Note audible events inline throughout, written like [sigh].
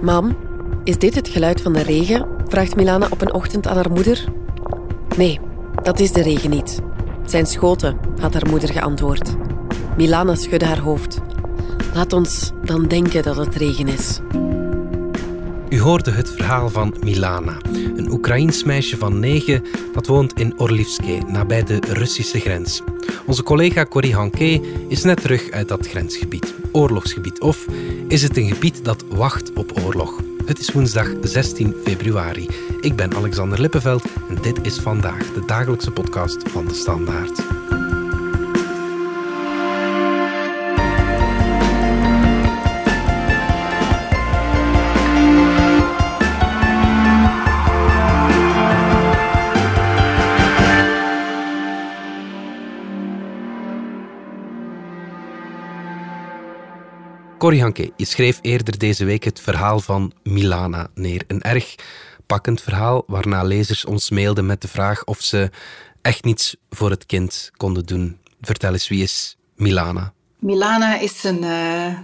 Mam, is dit het geluid van de regen? vraagt Milana op een ochtend aan haar moeder. Nee, dat is de regen niet. Het zijn schoten, had haar moeder geantwoord. Milana schudde haar hoofd. Laat ons dan denken dat het regen is. U hoorde het verhaal van Milana, een Oekraïns meisje van negen dat woont in Orlivske, nabij de Russische grens. Onze collega Corrie Hanke is net terug uit dat grensgebied, oorlogsgebied. Of is het een gebied dat wacht op oorlog? Het is woensdag 16 februari. Ik ben Alexander Lippenveld en dit is vandaag de dagelijkse podcast van de Standaard. Corrie Hanke, je schreef eerder deze week het verhaal van Milana neer. Een erg pakkend verhaal waarna lezers ons mailden met de vraag of ze echt niets voor het kind konden doen. Vertel eens, wie is Milana? Milana is een uh,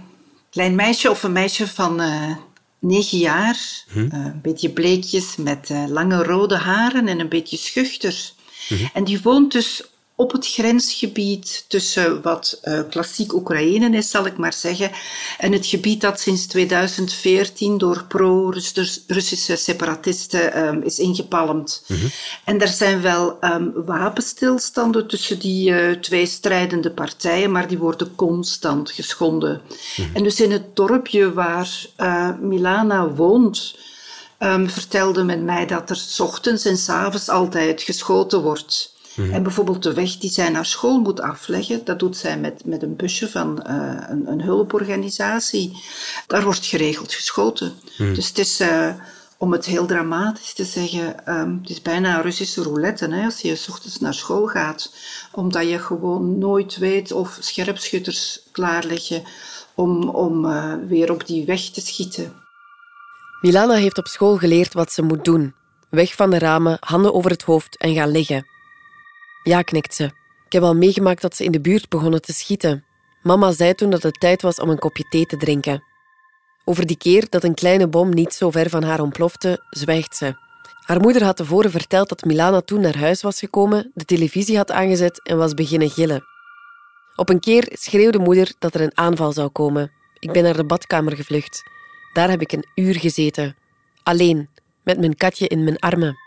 klein meisje of een meisje van uh, negen jaar. Hm? Uh, een beetje bleekjes met lange rode haren en een beetje schuchter. Hm? En die woont dus op het grensgebied tussen wat uh, klassiek Oekraïne is, zal ik maar zeggen, en het gebied dat sinds 2014 door pro-Russische separatisten um, is ingepalmd. Mm -hmm. En er zijn wel um, wapenstilstanden tussen die uh, twee strijdende partijen, maar die worden constant geschonden. Mm -hmm. En dus in het dorpje waar uh, Milana woont, um, vertelde men mij dat er s ochtends en s avonds altijd geschoten wordt. Mhm. En bijvoorbeeld de weg die zij naar school moet afleggen, dat doet zij met, met een busje van uh, een, een, hulporganisatie. Daar wordt geregeld geschoten. Mhm. Dus het is, uh, om het heel dramatisch te zeggen, um, het is bijna een Russische roulette hè, als je s ochtends naar school gaat. Omdat je gewoon nooit weet of scherpschutters klaarleggen om, om uh, weer op die weg te schieten. Milana heeft op school geleerd wat ze moet doen. Weg van de ramen, handen over het hoofd en gaan liggen. Ja, knikt ze. Ik heb al meegemaakt dat ze in de buurt begonnen te schieten. Mama zei toen dat het tijd was om een kopje thee te drinken. Over die keer dat een kleine bom niet zo ver van haar ontplofte, zwijgt ze. Haar moeder had tevoren verteld dat Milana toen naar huis was gekomen, de televisie had aangezet en was beginnen gillen. Op een keer schreeuwde moeder dat er een aanval zou komen. Ik ben naar de badkamer gevlucht. Daar heb ik een uur gezeten. Alleen, met mijn katje in mijn armen.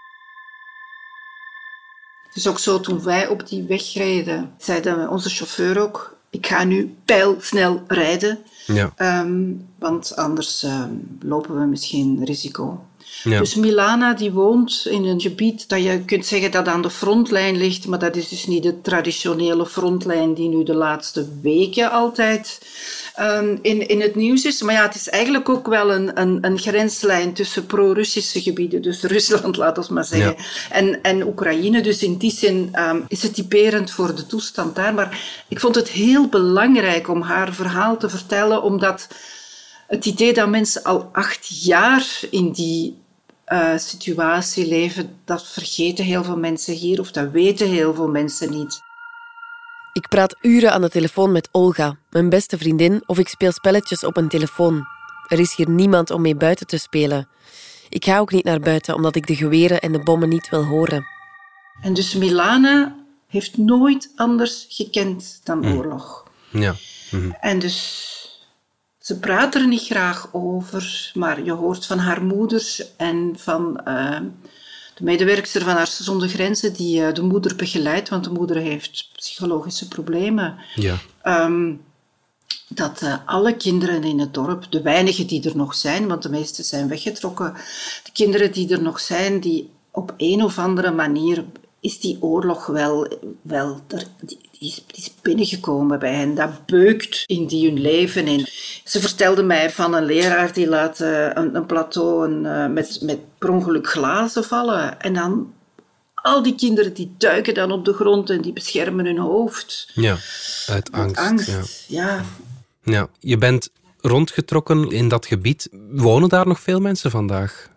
Is ook zo, toen wij op die weg reden, zei onze chauffeur ook, ik ga nu pijlsnel rijden, ja. Um, want anders um, lopen we misschien risico. Ja. Dus Milana die woont in een gebied dat je kunt zeggen dat aan de frontlijn ligt, maar dat is dus niet de traditionele frontlijn die nu de laatste weken altijd um, in, in het nieuws is. Maar ja, het is eigenlijk ook wel een, een, een grenslijn tussen pro-Russische gebieden, dus [laughs] Rusland, laat ons maar zeggen, ja. en, en Oekraïne. Dus in die zin um, is het typerend voor de toestand daar. Maar ik vond het heel belangrijk om haar verhaal te vertellen, omdat het idee dat mensen al acht jaar in die uh, situatie leven, dat vergeten heel veel mensen hier of dat weten heel veel mensen niet. Ik praat uren aan de telefoon met Olga, mijn beste vriendin, of ik speel spelletjes op een telefoon. Er is hier niemand om mee buiten te spelen. Ik ga ook niet naar buiten omdat ik de geweren en de bommen niet wil horen. En dus Milana heeft nooit anders gekend dan hm. oorlog. Ja. Mhm. En dus ze praat er niet graag over, maar je hoort van haar moeder en van uh, de medewerkster van Artsen zonder Grenzen die uh, de moeder begeleidt, want de moeder heeft psychologische problemen. Ja. Um, dat uh, alle kinderen in het dorp, de weinigen die er nog zijn, want de meeste zijn weggetrokken, de kinderen die er nog zijn, die op een of andere manier is die oorlog wel, wel er, die, die, is, binnengekomen bij hen. Dat beukt in die hun leven in. Ze vertelde mij van een leraar die laat uh, een, een, plateau een, uh, met, met per ongeluk glazen vallen. En dan al die kinderen die duiken dan op de grond en die beschermen hun hoofd. Ja, uit angst. angst ja. ja. ja. Je bent rondgetrokken in dat gebied. Wonen daar nog veel mensen vandaag?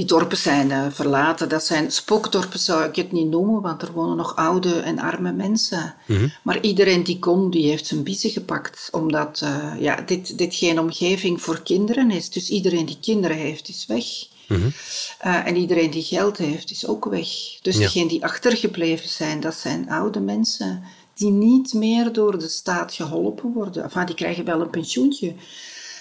Die dorpen zijn uh, verlaten. Dat zijn spookdorpen, zou ik het niet noemen, want er wonen nog oude en arme mensen. Mhm. Maar iedereen die kon, die heeft zijn biezen gepakt. Omdat uh, ja, dit, dit geen omgeving voor kinderen is. Dus iedereen die kinderen heeft, is weg. Mhm. Uh, en iedereen die geld heeft, is ook weg. Dus ja. degenen die achtergebleven zijn, dat zijn oude mensen die niet meer door de staat geholpen worden. Enfin, die krijgen wel een pensioentje.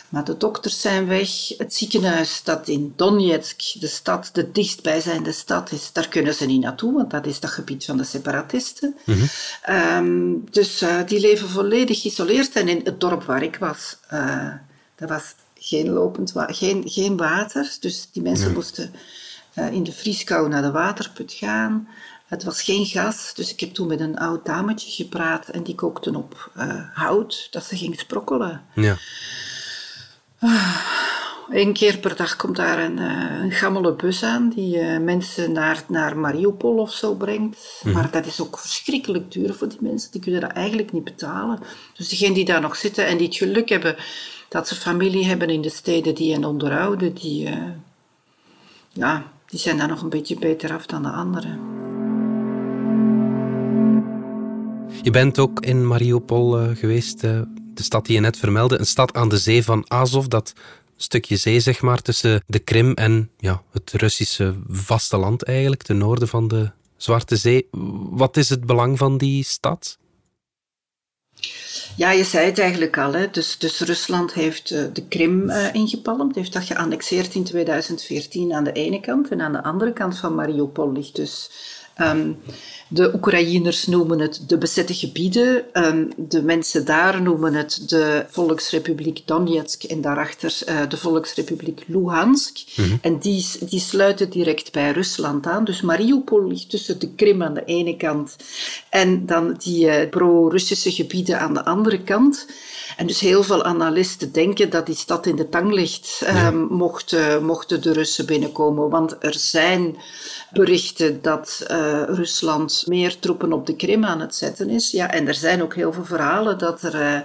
Maar de dokters zijn weg. Het ziekenhuis dat in Donetsk, de stad, de dichtstbijzijnde stad is, daar kunnen ze niet naartoe, want dat is dat gebied van de separatisten. Mm -hmm. dus uh, die leven volledig geïsoleerd. En in het dorp waar ik was, uh, dat was geen lopend wa geen, geen water. Dus die mensen moesten uh, in de vrieskou naar de waterput gaan. Het was geen gas, dus ik heb toen met een oud dametje gepraat en die kookte op hout dat ze ging sprokkelen. Ja. Eén keer per dag komt daar een, uh, een gammele bus aan die uh, mensen naar, naar Mariupol of zo brengt. Mhm. Maar dat is ook verschrikkelijk duur voor die mensen. Die kunnen dat eigenlijk niet betalen. Dus degenen die daar nog zitten en die het geluk hebben dat ze familie hebben in de steden die hen onderhouden, die, uh, ja, die zijn daar nog een beetje beter af dan de anderen. Je bent ook in Mariupol geweest de stad die je net vermeldde, een stad aan de zee van Azov, dat stukje zee zeg maar tussen de Krim en ja, het Russische vasteland eigenlijk, ten noorden van de Zwarte Zee. Wat is het belang van die stad? Ja, je zei het eigenlijk al. Hè. Dus, dus Rusland heeft uh, de Krim uh, ingepalmd, heeft dat geannexeerd in 2014 aan de ene kant. En aan de andere kant van Mariupol ligt dus um, de Oekraïners noemen het de bezette gebieden. Ehm, de mensen daar noemen het de Volksrepubliek Donetsk en daarachter uh, de Volksrepubliek Luhansk. Mhm. En die, die sluiten direct bij Rusland aan. Dus Mariupol ligt tussen de Krim aan de ene kant en dan die uh, pro-Russische gebieden aan de andere kant. En dus heel veel analisten denken dat die stad in de tang ligt, um, mochten, mochten de Russen binnenkomen. Want er zijn berichten dat uh, Rusland meer troepen op de Krim aan het zetten is. Ja, en er zijn ook heel veel verhalen dat er uh,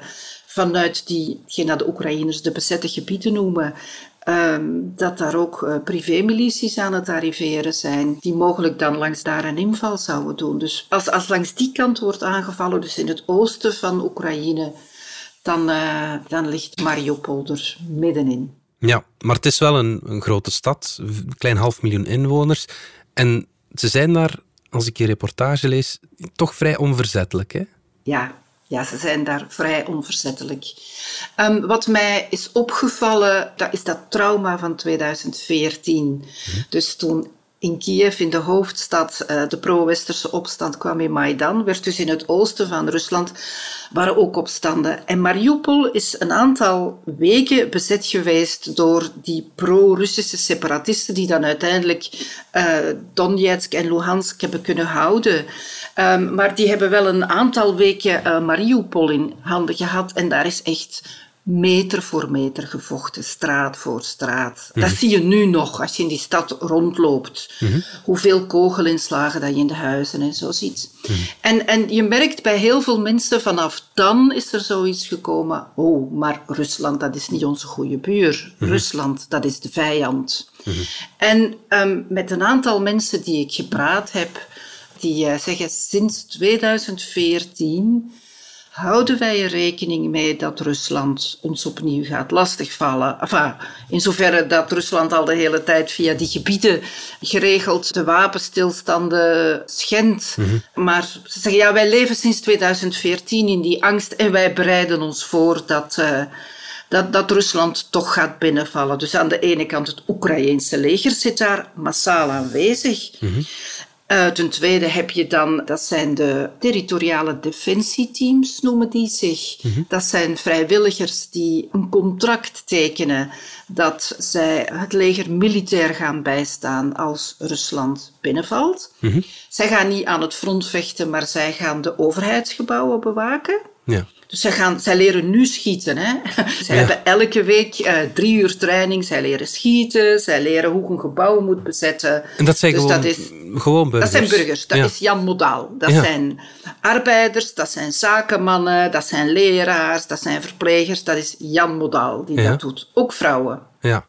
vanuit die, hetgeen de Oekraïners de bezette gebieden noemen, Um, dat daar ook uh, privémilities aan het arriveren zijn, die mogelijk dan langs daar een inval zouden doen. Dus als, als langs die kant wordt aangevallen, dus in het oosten van Oekraïne, dan, uh, dan ligt Mariupol er middenin. Ja, maar het is wel een, een grote stad, een klein half miljoen inwoners. En ze zijn daar, als ik je reportage lees, toch vrij onverzettelijk. Hè? Ja, ja, ze zijn daar vrij onverzettelijk. Um, wat mij is opgevallen, dat is dat trauma van 2014. Hm. Dus toen in Kiev, in de hoofdstad, uh, de pro-westerse opstand kwam in Maidan, werd dus in het oosten van Rusland, waren ook opstanden. En Mariupol is een aantal weken bezet geweest door die pro-Russische separatisten, die dan uiteindelijk uh, Donetsk en Luhansk hebben kunnen houden. Um, maar die hebben wel een aantal weken uh, Mariupol in handen gehad en daar is echt meter voor meter gevochten, straat voor straat. Dat mhm. zie je nu nog als je in die stad rondloopt. Mhm. Hoeveel kogelinslagen dat je in de huizen en zo ziet. Mhm. en, en je merkt bij heel veel mensen vanaf dan is er zoiets gekomen. Oh, maar Rusland, dat is niet onze goede buur. Rusland, dat is de vijand. En um, met een aantal mensen die ik gepraat heb, die uh, zeggen sinds 2014 houden wij er rekening mee dat Rusland ons opnieuw gaat lastigvallen? Enfin, in zoverre dat Rusland al de hele tijd via die gebieden geregeld de wapenstilstanden schendt. Mhm. Maar ze zeggen, ja, wij leven sinds 2014 in die angst en wij bereiden ons voor dat... Uh, dat, dat Rusland toch gaat binnenvallen. Dus aan de ene kant het Oekraïense leger zit daar massaal aanwezig. Mm uh, ten tweede heb je dan, dat zijn de territoriale defensieteams, noemen die zich. Mhm. Dat zijn vrijwilligers die een contract tekenen dat zij het leger militair gaan bijstaan als Rusland binnenvalt. Mm Zij gaan niet aan het front vechten, maar zij gaan de overheidsgebouwen bewaken. Ja. Zij, gaan, zij leren nu schieten. Hè? Zij hebben elke week uh, drie uur training. Zij leren schieten. Zij leren hoe een gebouw moet bezetten. En dat zijn dus gewoon, dat is, gewoon burgers? Dat zijn burgers. Dat is Jan Modaal. Dat zijn arbeiders, dat zijn zakenmannen, dat zijn leraars, dat zijn verplegers. Dat is Jan Modaal die dat doet. Ook vrouwen. Ja.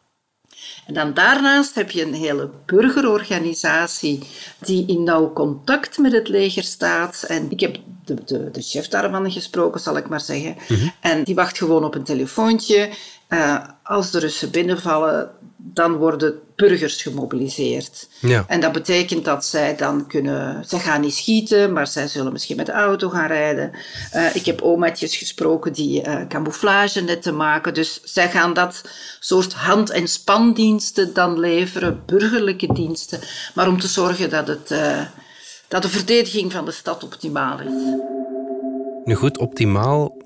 En dan daarnaast heb je een hele burgerorganisatie die in nauw contact met het leger staat. En ik heb de, de, de chef daarvan gesproken, zal ik maar zeggen. En die wacht gewoon op een telefoontje. Uh, als de Russen binnenvallen, dan worden burgers gemobiliseerd. Ja. En dat betekent dat zij dan kunnen... Zij gaan niet schieten, maar zij zullen misschien met de auto gaan rijden. Uh, ik heb omaatjes gesproken die uh, camouflagenetten maken. Dus zij gaan dat soort hand- en spandiensten dan leveren, burgerlijke diensten. Maar om te zorgen dat, het, uh, dat de verdediging van de stad optimaal is. Nu goed, optimaal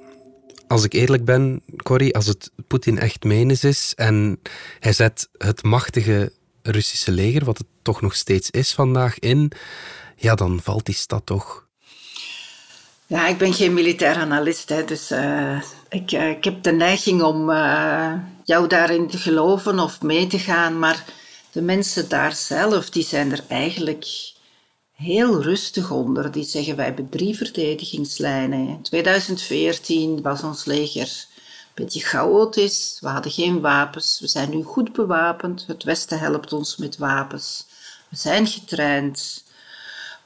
als ik eerlijk ben, Corrie, als het Poetin echt menens is en hij zet het machtige Russische leger, wat het toch nog steeds is vandaag, in, ja, dan valt die stad toch. Ja, ik ben geen militair analist, hè, dus uh, ik, uh, ik heb de neiging om uh, jou daarin te geloven of mee te gaan, maar de mensen daar zelf, die zijn er eigenlijk heel rustig onder. Die zeggen wij hebben drie verdedigingslijnen. In 2014 was ons leger een beetje chaotisch. We hadden geen wapens. We zijn nu goed bewapend. Het Westen helpt ons met wapens. We zijn getraind.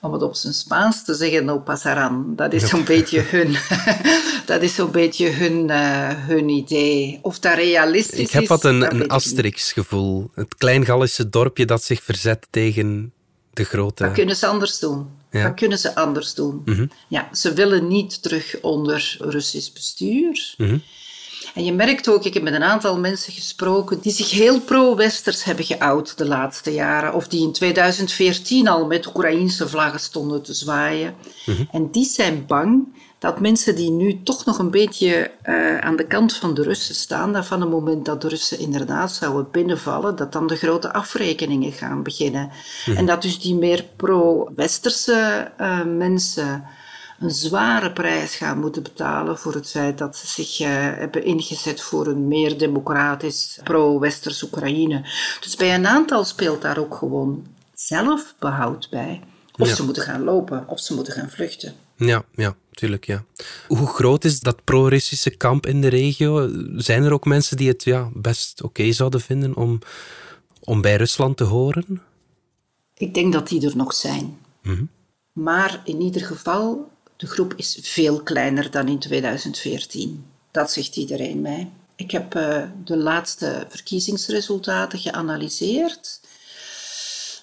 Om het op zijn Spaans te zeggen, no pasaran. [laughs] [laughs] Dat is zo'n beetje hun, dat is zo'n beetje hun, uh, hun idee. Of dat realistisch is. Ik heb wat een, een Asterix-gevoel. Het klein-Gallische dorpje dat zich verzet tegen de grote... Wat kunnen ze anders doen? Ja. Wat kunnen ze anders doen? Mm -hmm. Ja, ze willen niet terug onder Russisch bestuur. Mm -hmm. En je merkt ook, ik heb met een aantal mensen gesproken die zich heel pro-westers hebben geout de laatste jaren. Of die in 2014 al met Oekraïnse vlaggen stonden te zwaaien. Mhm. Mm -hmm. En die zijn bang dat mensen die nu toch nog een beetje uh, aan de kant van de Russen staan, dat van het moment dat de Russen inderdaad zouden binnenvallen, dat dan de grote afrekeningen gaan beginnen. Mhm. En dat dus die meer pro-westerse uh, mensen een zware prijs gaan moeten betalen voor het feit dat ze zich uh, hebben ingezet voor een meer democratisch, pro-westers Oekraïne. Dus bij een aantal speelt daar ook gewoon zelfbehoud bij. Of Ja. ze moeten gaan lopen, of ze moeten gaan vluchten. Ja, ja, tuurlijk, ja. Hoe groot is dat pro-Russische kamp in de regio? Zijn er ook mensen die het ja, best oké zouden vinden om, om bij Rusland te horen? Ik denk dat die er nog zijn. Mhm. Maar in ieder geval, de groep is veel kleiner dan in 2014. Dat zegt iedereen mij. Ik heb eh, de laatste verkiezingsresultaten geanalyseerd.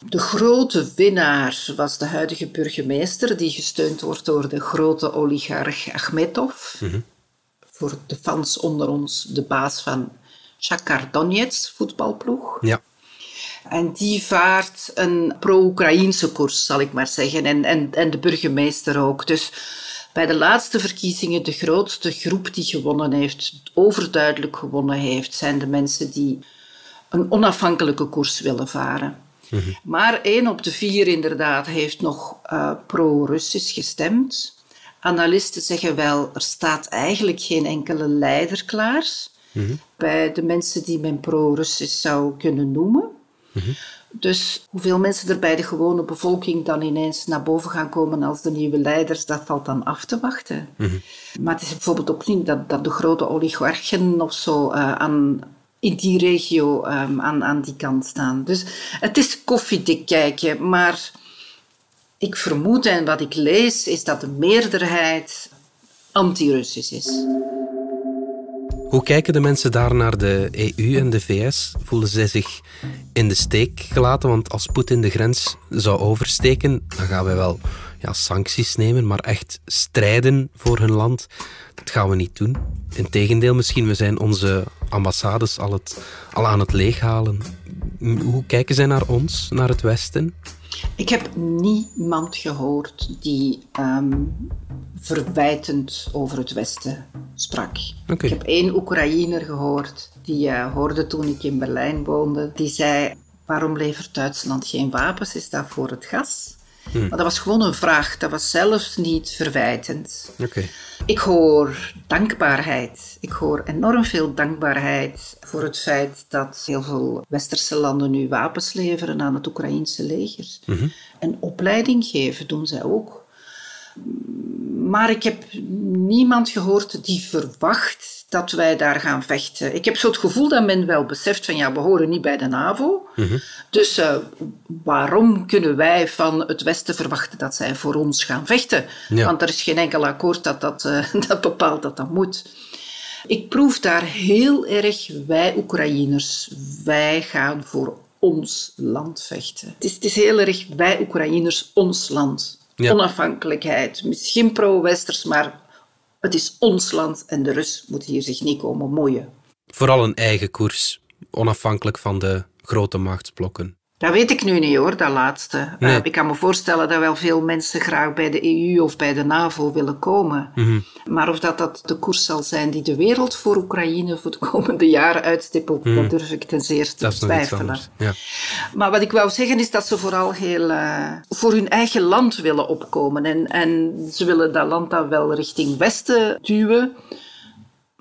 De grote winnaar was de huidige burgemeester, die gesteund wordt door de grote oligarch Achmetov. Voor de fans onder ons de baas van Shakhtar Donetsk voetbalploeg. Ja. En die vaart een pro-Oekraïnse koers, zal ik maar zeggen. En, en, en de burgemeester ook. Dus bij de laatste verkiezingen, de grootste groep die gewonnen heeft, overduidelijk gewonnen heeft, zijn de mensen die een onafhankelijke koers willen varen. Maar één op de vier inderdaad heeft nog uh, pro-Russisch gestemd. Analisten zeggen wel, er staat eigenlijk geen enkele leider klaar bij de mensen die men pro-Russisch zou kunnen noemen. Dus hoeveel mensen er bij de gewone bevolking dan ineens naar boven gaan komen als de nieuwe leiders, dat valt dan af te wachten. Maar het is bijvoorbeeld ook niet dat, dat de grote oligarchen of zo uh, aan, in die regio um, aan, aan die kant staan. Dus het is koffiedik kijken, maar ik vermoed en wat ik lees is dat de meerderheid anti-Russisch is. Hoe kijken de mensen daar naar de EU en de VS? Voelen zij zich in de steek gelaten? Want als Poetin de grens zou oversteken, dan gaan wij wel ja, sancties nemen, maar echt strijden voor hun land, dat gaan we niet doen. Integendeel, misschien, we zijn onze ambassades al, het, al aan het leeghalen. Hoe kijken zij naar ons, naar het Westen? Ik heb niemand gehoord die um, verwijtend over het Westen sprak. Okay. Ik heb één Oekraïner gehoord, die uh, hoorde toen ik in Berlijn woonde. Die zei, waarom levert Duitsland geen wapens? Is dat voor het gas? Hmm. Maar dat was gewoon een vraag, dat was zelfs niet verwijtend. Okay. Ik hoor dankbaarheid. Ik hoor enorm veel dankbaarheid voor het feit dat heel veel westerse landen nu wapens leveren aan het Oekraïense leger. -hmm. En opleiding geven doen zij ook. Maar ik heb niemand gehoord die verwacht dat wij daar gaan vechten. Ik heb zo het gevoel dat men wel beseft van ja, we horen niet bij de NAVO. Dus uh, waarom kunnen wij van het Westen verwachten dat zij voor ons gaan vechten? Want er is geen enkel akkoord dat, dat, uh, [laughs] dat bepaalt dat dat moet. Ik proef daar heel erg wij Oekraïners, wij gaan voor ons land vechten. Het is, het is heel erg wij Oekraïners, ons land. Onafhankelijkheid, misschien pro-westers, maar het is ons land en de Rus moet hier zich niet komen moeien. Vooral een eigen koers, onafhankelijk van de grote machtsblokken. Dat weet ik nu niet hoor, dat laatste. Eh, ik kan me voorstellen dat wel veel mensen graag bij de EU of bij de NAVO willen komen. Mhm. Maar of dat, dat de koers zal zijn die de wereld voor Oekraïne voor de [laughs] komende jaren uitstippelt, mhm. dat durf ik ten zeerste te twijfelen. Ja. Maar wat ik wou zeggen is dat ze vooral heel uh, voor hun eigen land willen opkomen. En, en ze willen dat land dan wel richting Westen duwen.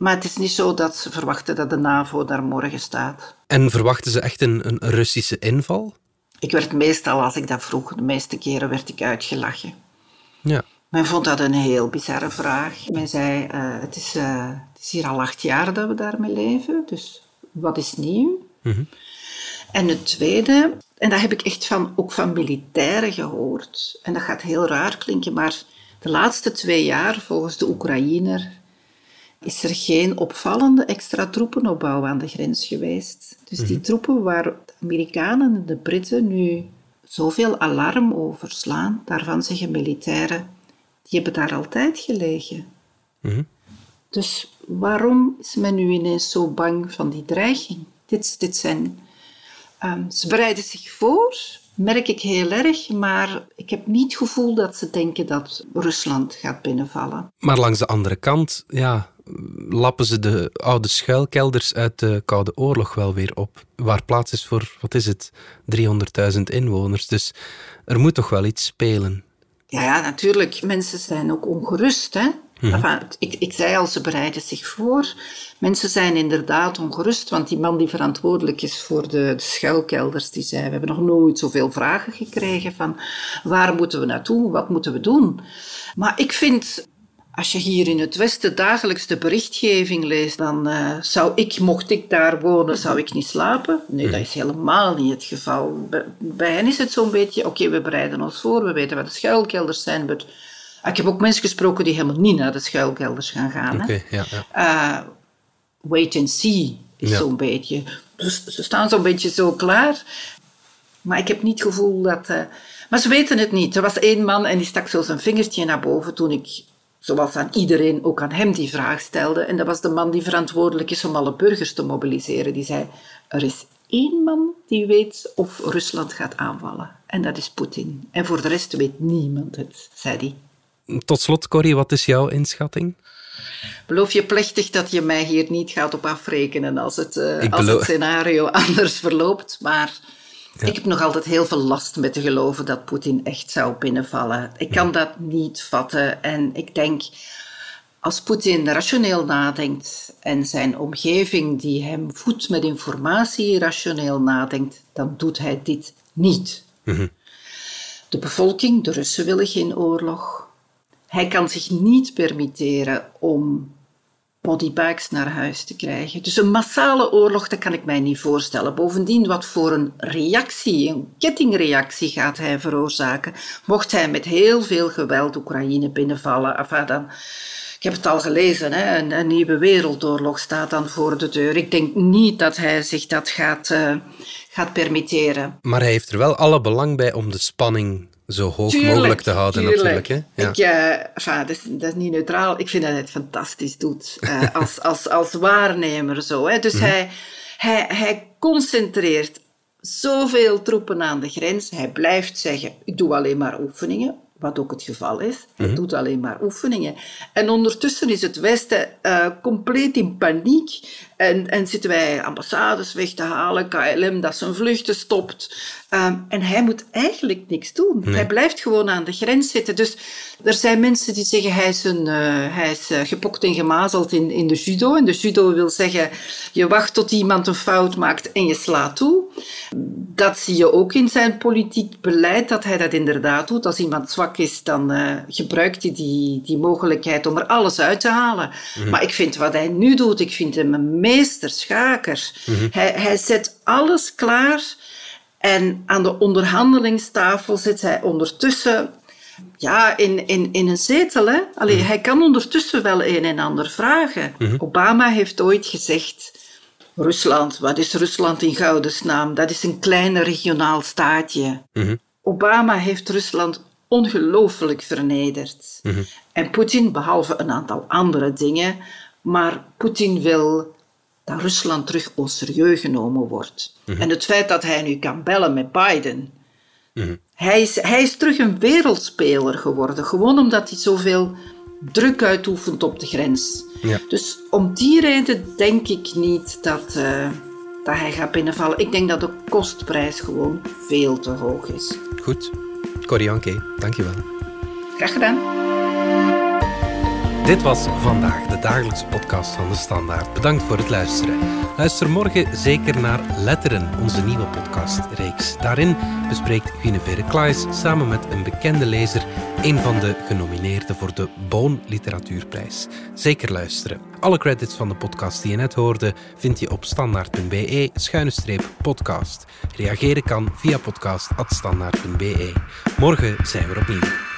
Maar het is niet zo dat ze verwachten dat de NAVO daar morgen staat. En verwachten ze echt een, een Russische inval? Ik werd meestal, als ik dat vroeg, de meeste keren werd ik uitgelachen. Ja. Men vond dat een heel bizarre vraag. Men zei, uh, het, is, uh, het is hier al acht jaar dat we daarmee leven, dus wat is nieuw? Mm En het tweede, en dat heb ik echt van, ook van militairen gehoord, en dat gaat heel raar klinken, maar de laatste twee jaar, volgens de Oekraïner, is er geen opvallende extra troepenopbouw aan de grens geweest. Dus die mhm. troepen waar de Amerikanen en de Britten nu zoveel alarm over slaan, daarvan zeggen militairen, die hebben daar altijd gelegen. Mhm. Dus waarom is men nu ineens zo bang van die dreiging? Dit, dit zijn, um, ze bereiden zich voor, merk ik heel erg, maar ik heb niet het gevoel dat ze denken dat Rusland gaat binnenvallen. Maar langs de andere kant, ja, lappen ze de oude schuilkelders uit de Koude Oorlog wel weer op. Waar plaats is voor, wat is het, 300.000 inwoners. Dus er moet toch wel iets spelen. Ja, ja, natuurlijk. Mensen zijn ook ongerust. Hè? Mhm. ik, ik zei al, ze bereiden zich voor. Mensen zijn inderdaad ongerust, want die man die verantwoordelijk is voor de, de schuilkelders, die zei, we hebben nog nooit zoveel vragen gekregen van waar moeten we naartoe, wat moeten we doen. Maar ik vind als je hier in het Westen dagelijks de berichtgeving leest, dan uh, zou ik, mocht ik daar wonen, zou ik niet slapen. Nee, dat is helemaal niet het geval. Bij, hen is het zo'n beetje, oké, we bereiden ons voor, we weten wat de schuilkelders zijn. Maar ik heb ook mensen gesproken die helemaal niet naar de schuilkelders gaan gaan. Okay, ja, ja. Uh, wait and see is zo'n beetje. Dus ze staan zo'n beetje zo klaar. Maar ik heb niet het gevoel dat... Uh, maar ze weten het niet. Er was één man en die stak zo zijn vingertje naar boven toen ik zoals aan iedereen ook aan hem die vraag stelde. En dat was de man die verantwoordelijk is om alle burgers te mobiliseren. Die zei, er is één man die weet of Rusland gaat aanvallen. En dat is Poetin. En voor de rest weet niemand het, zei hij. Tot slot, Corrie, wat is jouw inschatting? Beloof je plechtig dat je mij hier niet gaat op afrekenen als het, uh, als het scenario [laughs] anders verloopt. Maar ik heb nog altijd heel veel last met te geloven dat Poetin echt zou binnenvallen. Ik kan dat niet vatten en ik denk, als Poetin rationeel nadenkt en zijn omgeving die hem voedt met informatie rationeel nadenkt, dan doet hij dit niet. Mhm. De bevolking, de Russen willen geen oorlog. Hij kan zich niet permitteren om bodybags naar huis te krijgen. Dus een massale oorlog, dat kan ik mij niet voorstellen. Bovendien, wat voor een reactie, een kettingreactie gaat hij veroorzaken, mocht hij met heel veel geweld Oekraïne binnenvallen. Enfin, dan, ik heb het al gelezen, hè, een, een, nieuwe wereldoorlog staat dan voor de deur. Ik denk niet dat hij zich dat gaat, uh, gaat permitteren. Maar hij heeft er wel alle belang bij om de spanning zo hoog mogelijk te houden natuurlijk. Hè? Ja. Ik, uh, dat, is, dat, is, niet neutraal. Ik vind dat hij het fantastisch doet. Uh, als, [laughs] als, als waarnemer zo. Hè. Dus mm hij, hij, hij concentreert zoveel troepen aan de grens. Hij blijft zeggen, ik doe alleen maar oefeningen wat ook het geval is. Hij mhm. doet alleen maar oefeningen. En ondertussen is het Westen uh, compleet in paniek. En, en zitten wij ambassades weg te halen, KLM dat zijn vluchten stopt. Um, en hij moet eigenlijk niks doen. Hij blijft gewoon aan de grens zitten. Dus er zijn mensen die zeggen hij is, een, uh, hij is uh, gepokt en gemazeld in, in de judo. En de judo wil zeggen je wacht tot iemand een fout maakt en je slaat toe. Dat zie je ook in zijn politiek beleid, dat hij dat inderdaad doet. Als iemand zwak vak is, dan uh, gebruikt hij die, die mogelijkheid om er alles uit te halen. Mhm. Maar ik vind wat hij nu doet, ik vind hem een meesterschaker. Mm hij, hij zet alles klaar en aan de onderhandelingstafel zit hij ondertussen ja, in, in, in een zetel. Hè? Allee, mhm. Hij kan ondertussen wel een en ander vragen. Mhm. Obama heeft ooit gezegd... Rusland, wat is Rusland in goudensnaam? Dat is een klein regionaal staatje. Mhm. Obama heeft Rusland ongelooflijk vernederd. En Poetin, behalve een aantal andere dingen, maar Poetin wil dat Rusland terug au serieus genomen wordt. En het feit dat hij nu kan bellen met Biden, hij, is, hij is terug een wereldspeler geworden, gewoon omdat hij zoveel druk uitoefent op de grens. Ja. Dus om die reden denk ik niet dat, uh, dat hij gaat binnenvallen. Ik denk dat de kostprijs gewoon veel te hoog is. Goed. Corianke, dankjewel. Graag gedaan. Dit was vandaag de dagelijkse podcast van de Standaard. Bedankt voor het luisteren. Luister morgen zeker naar Letteren, onze nieuwe podcastreeks. Daarin bespreekt Guinevere Klaes samen met een bekende lezer een van de genomineerden voor de Boon Literatuurprijs. Zeker luisteren. Alle credits van de podcast die je net hoorde vind je op standaard.be-podcast. Reageren kan via podcast.standaard.be. Morgen zijn we opnieuw.